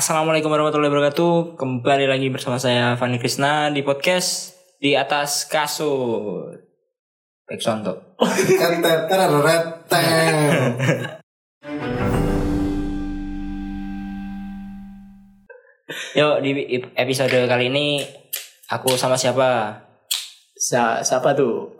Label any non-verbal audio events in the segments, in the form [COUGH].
Assalamualaikum warahmatullahi wabarakatuh. Kembali lagi bersama saya Fani Krisna di podcast di atas kasur. Baik contoh. [LAUGHS] Yuk di episode kali ini aku sama siapa? Sa siapa tuh?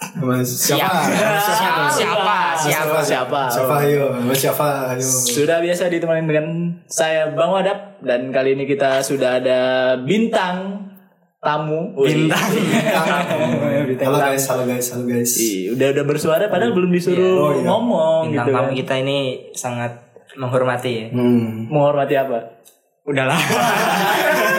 Siapa? Siapa? Siapa? Siapa? Siapa? Siapa ayo? Siapa ayo? Sudah biasa ditemani dengan saya Bang Wadap dan kali ini kita sudah ada bintang tamu. Bintang. Halo guys, halo guys, halo guys. Ih, udah udah bersuara padahal belum disuruh Oh, iya. ngomong Bintang gitu tamu kan. kita ini sangat menghormati ya. Hmm. Menghormati apa? Udahlah. [LAUGHS]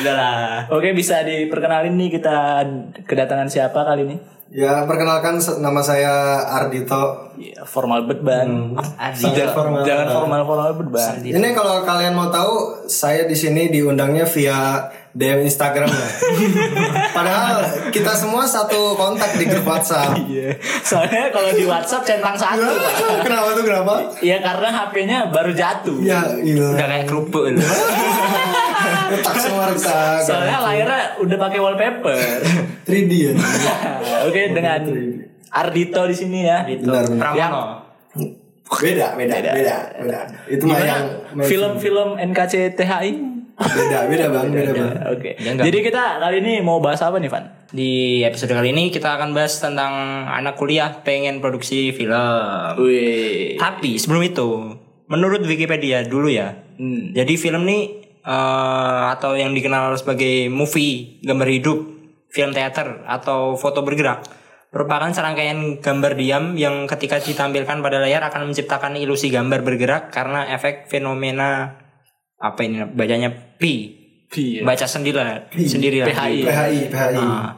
Udahlah. Oke, bisa diperkenalin nih kita kedatangan siapa kali ini? Ya perkenalkan nama saya Ardito. Ya, formal bet bang. Adi. Jangan formal. jangan formal-formal bet bang. Ini kalau kalian mau tahu, saya di sini diundangnya via DM Instagram ya. [LAUGHS] Padahal kita semua satu kontak di grup WhatsApp. Iya. Soalnya kalau di WhatsApp centang satu. [LAUGHS] Kenapa tuh kenapa? Iya karena HP-nya baru jatuh. Ya, iya. Udah kayak kerupuk. [LAUGHS] Retak semua retak. Soalnya layarnya udah pakai wallpaper. [LAUGHS] 3D ya. [LAUGHS] Oke dengan Ardito di sini ya. Benar, benar. Pramono. Beda, beda, beda, beda. Itu mah yang film-film NKCTHI? beda, beda bang, beda bang. Oke. Enggak. Jadi kita kali ini mau bahas apa nih, Van? Di episode kali ini kita akan bahas tentang anak kuliah pengen produksi film. Wih. Tapi sebelum itu, menurut Wikipedia dulu ya. Hmm. Jadi film ini eh, atau yang dikenal sebagai movie, gambar hidup, film teater atau foto bergerak merupakan serangkaian gambar diam yang ketika ditampilkan pada layar akan menciptakan ilusi gambar bergerak karena efek fenomena apa ini bacanya P Iya. baca sendiri sendiri lah PHI. PHI, PHI. Ah.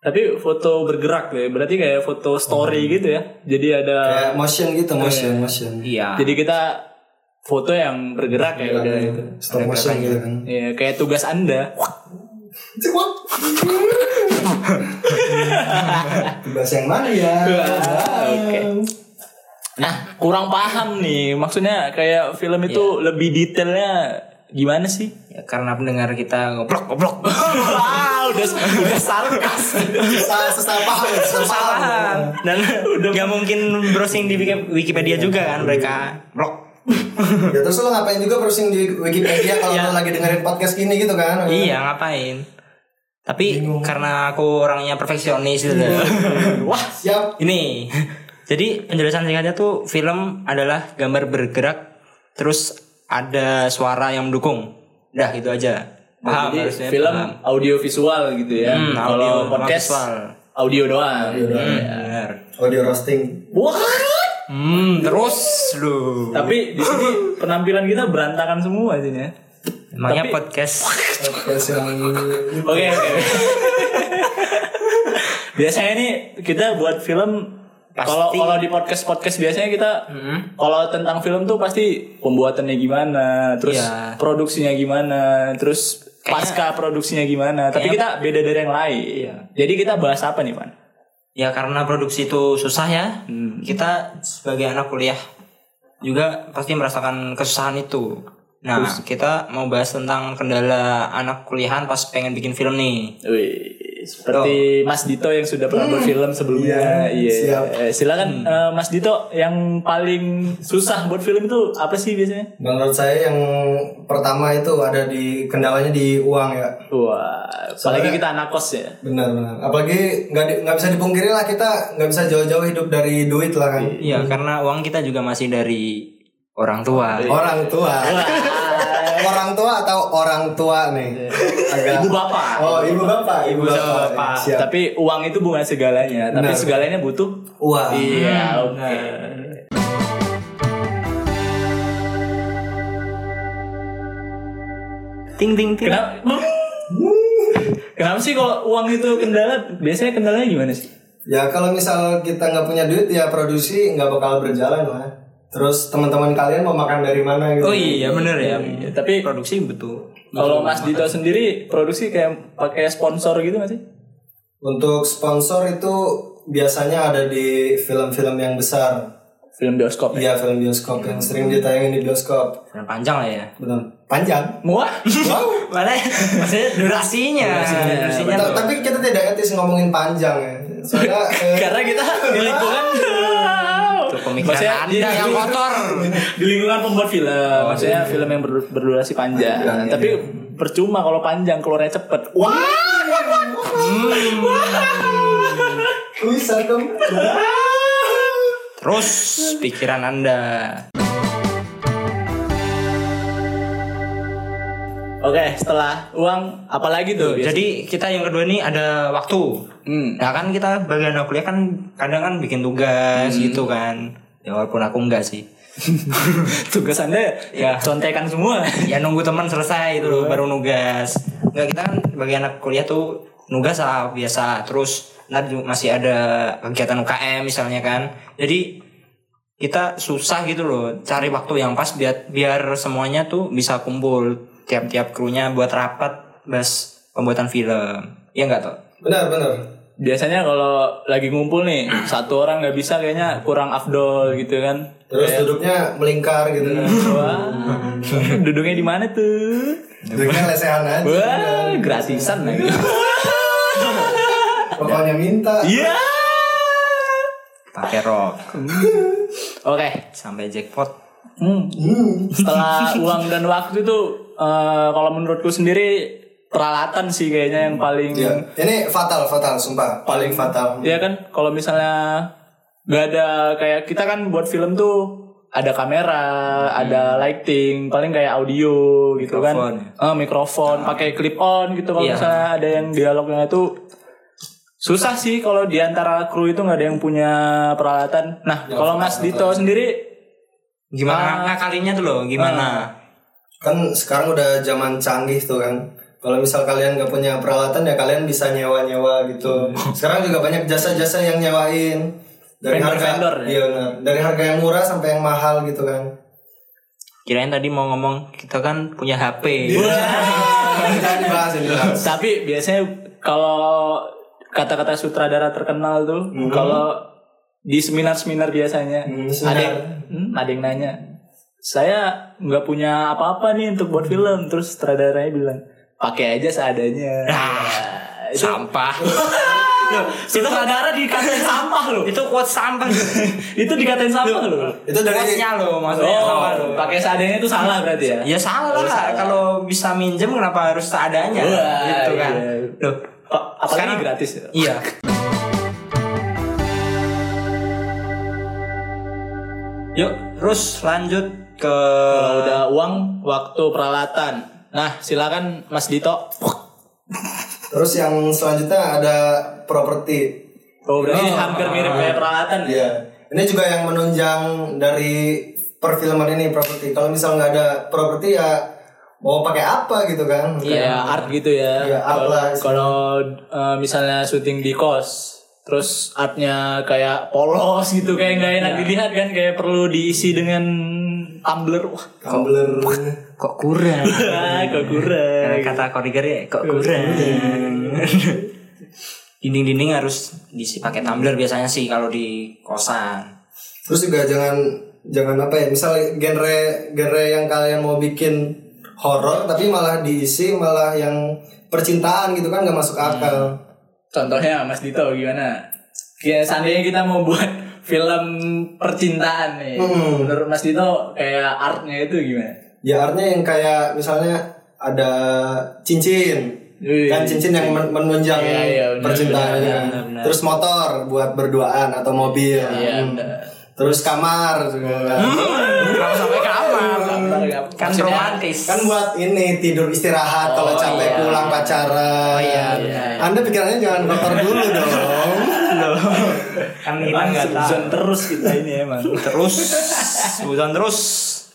Tapi foto bergerak ya, berarti kayak foto story gitu ya. Jadi ada Kayak motion gitu, motion, motion. iya jadi kita foto yang bergerak ya udah itu. Stop motion gitu kan. Ya, kayak tugas Anda. Bahasa yang mana ya? [LAUGHS] Oke. Nah, kurang paham nih. Maksudnya kayak film itu lebih detailnya gimana sih? Ya, karena pendengar kita ngoblok ngoblok Wah, [LAUGHS] udah udah sarkas. Susah, susah paham, susah paham. paham dan nggak mungkin browsing di Wiki- Wikipedia juga kan mereka blok Ya terus lo ngapain juga browsing di Wikipedia kalau lo lagi dengerin podcast gini gitu kan? iya ngapain tapi karena aku orangnya perfeksionis gitu [LAUGHS] Wah, Siap. ini [LAUGHS] jadi penjelasan singkatnya tuh film adalah gambar bergerak terus ada suara yang mendukung dah gitu aja paham jadi harusnya film paham. audio visual gitu ya. Hmm, Kalau audio, podcast visual. audio doang. Hmm, benar. Audio roasting. Wah. Hmm terus lu Tapi di sini penampilan kita berantakan semua sini ya. emangnya Tapi- podcast Podcast yang Oke oke. [LAUGHS] biasanya nih kita buat film kalau kalau di podcast podcast biasanya kita kalau tentang film tuh pasti pembuatannya gimana, terus Iya. produksinya gimana, terus pasca produksinya gimana. Tapi kita beda dari yang lain. Jadi kita bahas apa nih, Pan? Ya karena produksi itu susah ya. Kita sebagai anak kuliah juga pasti merasakan kesusahan itu. Nah, kita mau bahas tentang kendala anak kuliahan pas pengen bikin film nih. Wih, seperti Mas Dito yang sudah pernah berfilm sebelumnya. Iya. siap. Eh, Silakan eh, Mas Dito yang paling susah buat film itu apa sih biasanya? Menurut saya yang pertama itu ada di kendalanya di uang ya. Wah, apalagi kita anak kos ya. Benar benar. Apalagi nggak nggak bisa dipungkiri lah kita nggak bisa jauh-jauh hidup dari duit lah kan. Iya, karena uang kita juga masih dari orang tua. Orang tua. Orang tua atau orang tua nih. Agak. Ibu bapak. Oh ibu bapak, ibu bapak. bapak. Siap. Tapi uang itu bukan segalanya, tapi Benar. segalanya butuh. uang. Iya, oke. Ting ting ting. Kenapa? Kenapa sih kalau uang itu kendala? Biasanya kendalanya gimana sih? Ya kalau misal kita nggak punya duit ya produksi nggak bakal berjalan lah. Terus teman-teman kalian mau makan dari mana gitu? Oh iya, bener ya. Iya, tapi Produksi betul. kalau Mas Dito sendiri produksi kayak pakai sponsor gitu nggak sih? Untuk sponsor itu biasanya ada di film-film yang besar. film bioskop ya. Iya film bioskop yang sering ditayangin di bioskop. Film panjang lah ya. Betul. Panjang. Wah. Wow. [LAUGHS] Mana? Maksudnya durasinya. Durasinya. Tuh. Tapi kita tidak etis ngomongin panjang ya. Soalnya [LAUGHS] eh, Karena kita [LAUGHS] di lingkungan pemikiran Maksudnya, Anda iya, yang iya. kotor. [LAUGHS] di lingkungan pembuat film, maksudnya film yang ber- berdurasi panjang. Panjang, Tapi percuma kalau panjang keluarnya cepet. Wah. bisa dong. [LAUGHS] Terus pikiran Anda. Oke, setelah uang apalagi tuh? biasa? Jadi kita yang kedua nih ada waktu. Hmm. Nah kan kita bagian anak kuliah kan kadang kan bikin tugas gitu kan. Ya walaupun aku enggak sih. [LAUGHS] tugas anda ya contekan semua. ya nunggu teman selesai itu loh, baru nugas. Enggak kita kan bagi anak kuliah tuh nugas lah biasa. Terus juga masih ada kegiatan UKM misalnya kan. Jadi kita susah gitu loh cari waktu yang pas biar biar semuanya tuh bisa kumpul tiap-tiap krunya buat rapat bahas pembuatan film. Ya enggak tuh? Benar benar. Biasanya kalau lagi ngumpul nih satu orang nggak bisa kayaknya kurang afdol gitu kan. Terus duduknya melingkar gitu kan. Wah, [LAUGHS] duduknya di mana tuh? Duduknya lesehan aja. Wah, gratisan lagi. [LAUGHS] Pokoknya minta. Iya. Pakai rok [LAUGHS] Oke. sampai jackpot. Hmm. Setelah uang dan waktu itu eh, kalau menurutku sendiri peralatan sih kayaknya yang paling Iya. Ini fatal fatal sumpah. Paling fatal. Iya kan kalau misalnya nggak ada kayak kita kan buat film tuh ada kamera, ada lighting, paling kayak audio gitu Mikrofon. kan. Eh, mikrofon, pakai clip on gitu kalau Iya. misalnya ada yang dialognya itu susah sih kalau di antara kru itu nggak ada yang punya peralatan. Nah, kalau Mas Dito sendiri Gimana ngakalinnya tuh loh? Gimana? Kan sekarang udah zaman canggih tuh kan. Kalau misal kalian nggak punya peralatan ya kalian bisa nyewa-nyewa gitu. Sekarang juga banyak jasa-jasa yang nyewain dari harga Vendor-vendor ya? iya benar. Dari harga yang murah sampai yang mahal gitu kan. Kirain tadi mau ngomong kita kan punya HP. Dibahas. Tapi biasanya kalau kata-kata sutradara terkenal tuh, kalau di seminar-seminar biasanya Hmm, ada seminar. yang, hmm, ada yang nanya, saya nggak punya apa-apa nih untuk buat film, terus sutradaranya bilang pakai aja seadanya. Ah, itu Sampah. [LAUGHS] sutradara dikatain sampah loh. itu quote sampah. [LAUGHS] itu dikatain sampah loh. Itu dari Quotes-nya loh maksudnya sampah Oh, loh. pakai seadanya itu salah berarti ya? Ya salah lah kalau bisa minjem kenapa harus seadanya Wah, gitu kan. iya. Loh, Kok apalagi Sekarang- gratis ya? iya. Yuk, terus lanjut ke Kalau udah uang, waktu peralatan. Nah, silakan Mas Dito. Terus yang selanjutnya ada properti. Oh, berarti hampir mirip kayak peralatan ya? Iya. Ini juga yang menunjang dari perfilman ini properti. Kalau misal nggak ada properti ya mau pakai apa gitu kan? Kayak art gitu ya. Iya, art Kalau- lah. Kalau eh, misalnya syuting di kos, terus artnya kayak polos gitu, kayak nggak enak dilihat kan, kayak perlu diisi dengan tumbler. Wah, Tumbler. kok kurang. [LAUGHS] kok kurang. Kata koreografer ya, kok kurang. [LAUGHS] Dinding-dinding harus diisi pakai tumbler biasanya sih kalau di kosan. Terus juga jangan jangan apa ya? Misal genre genre yang kalian mau bikin horor tapi malah diisi malah yang percintaan gitu kan nggak masuk akal. Contohnya Mas Dito gimana? Kayak seandainya kita mau buat film percintaan nih, Hmm. menurut Mas Dito kayak artnya itu gimana? Ya artinya yang kayak misalnya ada cincin. Wih. Kan cincin yang men- menunjang Iya, iya, benar, percintaan benar, kan. benar, benar. Terus motor buat berduaan atau mobil. Iya, Hmm. Terus kamar juga kan. Kalau sampai kamar kan Maksudnya- romantis. Kan buat ini tidur istirahat kalau Oh, capek iya. pulang pacaran. Oh, iya, benar. Anda pikirannya jangan kotor dulu dong. Kan kita Emang nggak tahu. terus kita ini emang. Terus, bukan terus.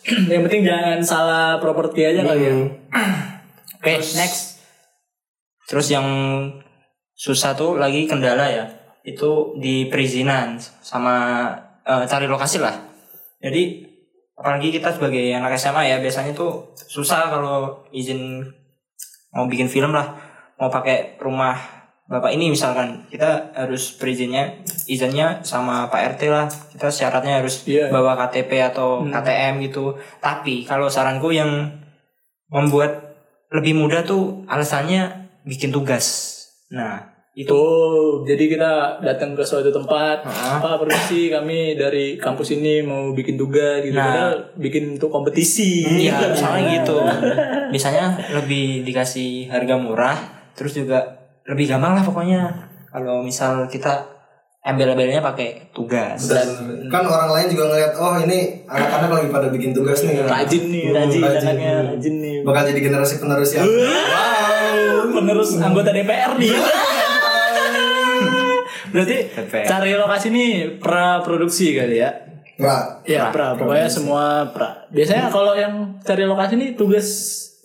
Yang penting jangan salah properti aja kali ya. Oke, next. Terus yang susah tuh lagi kendala ya. Itu di perizinan sama eh, cari lokasi lah. Jadi apalagi kita sebagai anak SMA ya biasanya tuh susah kalau izin mau bikin film lah. Mau pakai rumah bapak ini misalkan kita harus perizinnya izinnya sama Pak RT lah kita syaratnya harus Iya. bawa KTP atau KTM gitu tapi kalau saranku yang membuat lebih mudah tuh alasannya bikin tugas nah itu Oh, jadi kita datang ke suatu tempat, Ah. Pak permisi kami dari kampus ini mau bikin tugas gitu. Nah. Padahal bikin untuk kompetisi. Iya, misalnya gitu. Biasanya lebih dikasih harga murah, terus juga lebih gampang lah pokoknya. Kalau misal kita embel-embelnya pakai tugas. kan orang lain juga ngeliat oh ini anak-anak lagi pada bikin tugas nih Rajin nih, rajin, anaknya rajin nih. bakal jadi generasi penerus yang [LAUGHS] Penerus anggota DPR nih. [LAUGHS] Berarti DPR. cari lokasi nih pra produksi kali ya. Nah, Ya, pra. Pokoknya semua pra. Biasanya kalau yang cari lokasi nih tugas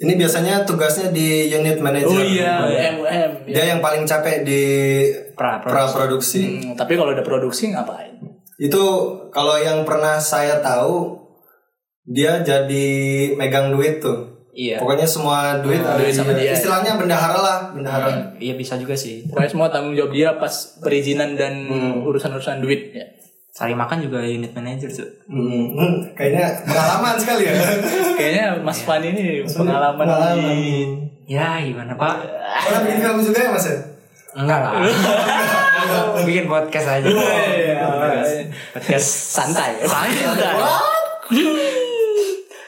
ini biasanya tugasnya di unit manager Oh iya, MM. dia yang paling capek di Pra, pra. pra produksi Hmm, tapi kalau udah produksi ngapain? itu kalau yang pernah saya tahu dia jadi megang duit tuh Iya. pokoknya semua duit ada duit sama dia. istilahnya bendahara lah bendahara Iya bisa juga sih. Pokoknya semua tanggung jawab dia pas perizinan dan urusan-urusan duit ya. Cari makan juga unit manager tuh. Hmm, hmm, kayaknya pengalaman sekali ya [LAUGHS] Kayaknya Mas Fani ini pengalaman, Pengalaman. di Ya gimana pak? pernah bikin film juga ya mas ya Enggak lah. [LAUGHS] Bikin podcast aja. podcast santai. [LAUGHS] Santai.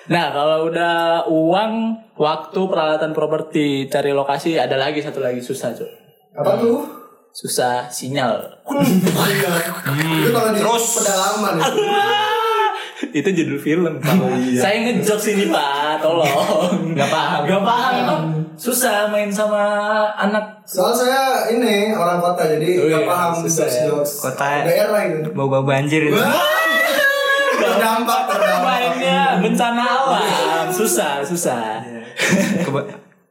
Nah, kalau udah uang, waktu, peralatan properti, cari lokasi, ada lagi satu lagi susah, Cuk. apa tuh Susah sinyal. Iya. itu di Terus. pedalaman itu. Itu judul film. Pak. Saya ngejokes ini, Pak. Tolong. Gak paham. Gak paham. Susah main sama anak soal saya ini orang kota jadi Oh nggak iya, paham susah ya. jokes Kota- daerah gitu bau-bau banjir itu. terdampak terdampak bencana alam. Susah, susah.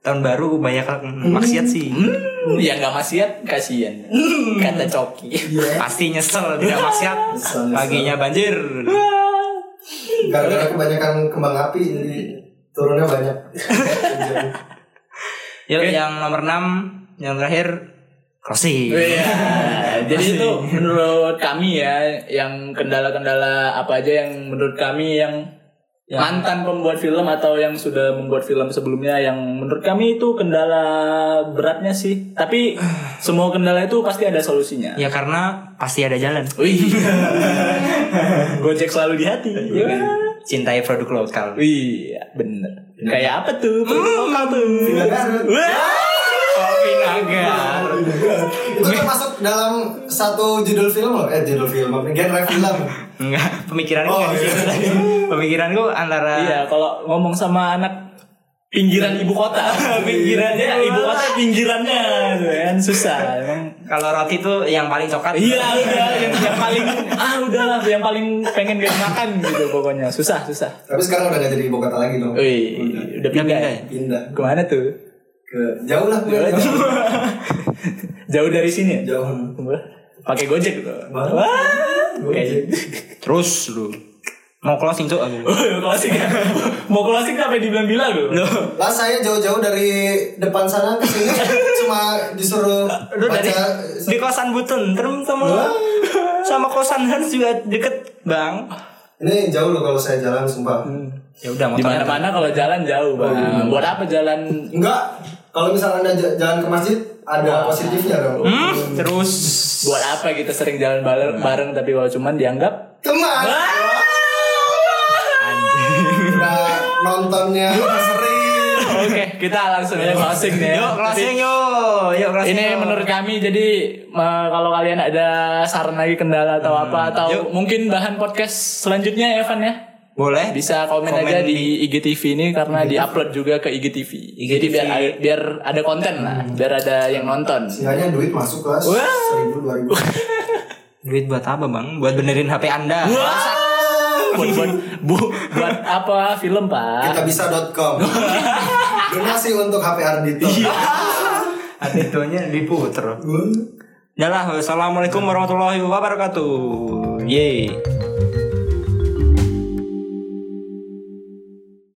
Tahun baru banyak maksiat sih. Hmm, ya nggak maksiat kasihan. Kata Coki. Pasti nyesel tidak maksiat. Paginya banjir. gara-gara kebanyakan kembang api jadi turunnya banyak [LAUGHS] Yuk yang nomor 6 yang terakhir crossing. Iya. [LAUGHS] Jadi itu menurut kami ya, yang kendala-kendala apa aja yang menurut kami yang Ya. mantan pembuat film atau yang sudah membuat film sebelumnya yang menurut kami itu kendala beratnya sih. Tapi [SIGHS] semua kendala itu pasti ada solusinya. Ya karena pasti ada jalan. Wih. [LAUGHS] Gojek selalu di hati. ya? Cintai produk lokal. Wih, bener. Kayak apa tuh? Produk lokal tuh. Wah. Kopi naga. Itu termasuk dalam satu judul film loh eh judul film genre film Enggak, pemikiranku Oh, situ iya. tadi. Pemikiranku antara Iya, kalau ngomong sama anak pinggiran ibu kota, [LAUGHS] pinggirannya ibu kota pinggirannya, gitu kan susah. Emang kalau roti itu yang paling coklat. iya udah yang, yang paling ah udahlah yang paling pengen gak makan gitu pokoknya susah susah. tapi sekarang udah gak jadi ibu kota lagi dong Wih, udah pindah. pindah ya? ya? pindah Ke mana tuh? Ke jauh lah gue [LAUGHS] Jauh dari sini ya? jauh Pakai Gojek tuh. Wah. Wah. Kayak Terus lu mau closing tuh aku. closing ya. [LAUGHS] Mau closing sampai dibilang-bilang lu. lah saya jauh-jauh dari depan sana ke sini [LAUGHS] cuma disuruh Lu dari di kosan Butun, terus sama sama kosan Hans juga deket bang. ini jauh loh kalau saya jalan sumpah Ya udah Di motornya. mana-mana kalau jalan jauh, Bang. Buat apa jalan enggak kalau misalnya anda jalan ke masjid ada positifnya dong Hmm, terus buat apa kita sering jalan bareng, bareng tapi kalau cuman dianggap teman anjing. udah nontonnya sering Oke, kita langsung aja closing nih. ya. Yuk closing yuk. Yuk closing. Ini menurut kami jadi eh, kalau kalian ada saran lagi kendala atau apa atau Yuk. mungkin bahan podcast selanjutnya Evan ya. Boleh Bisa komen, Komen aja di- di IGTV ini karena diupload juga ke IGTV. Jadi biar biar ada konten lah, biar ada yang nonton. Seenggaknya duit masuk kelas Wah. seribu dua ribu [LAUGHS] duit buat apa bang? Buat benerin HP anda. buat, buat, bu- buat apa film pak? kita bisa.com [LAUGHS] donasi untuk HP Ardito Aditonya diputer. Udah lah, wassalamualaikum warahmatullahi wabarakatuh. Yeay.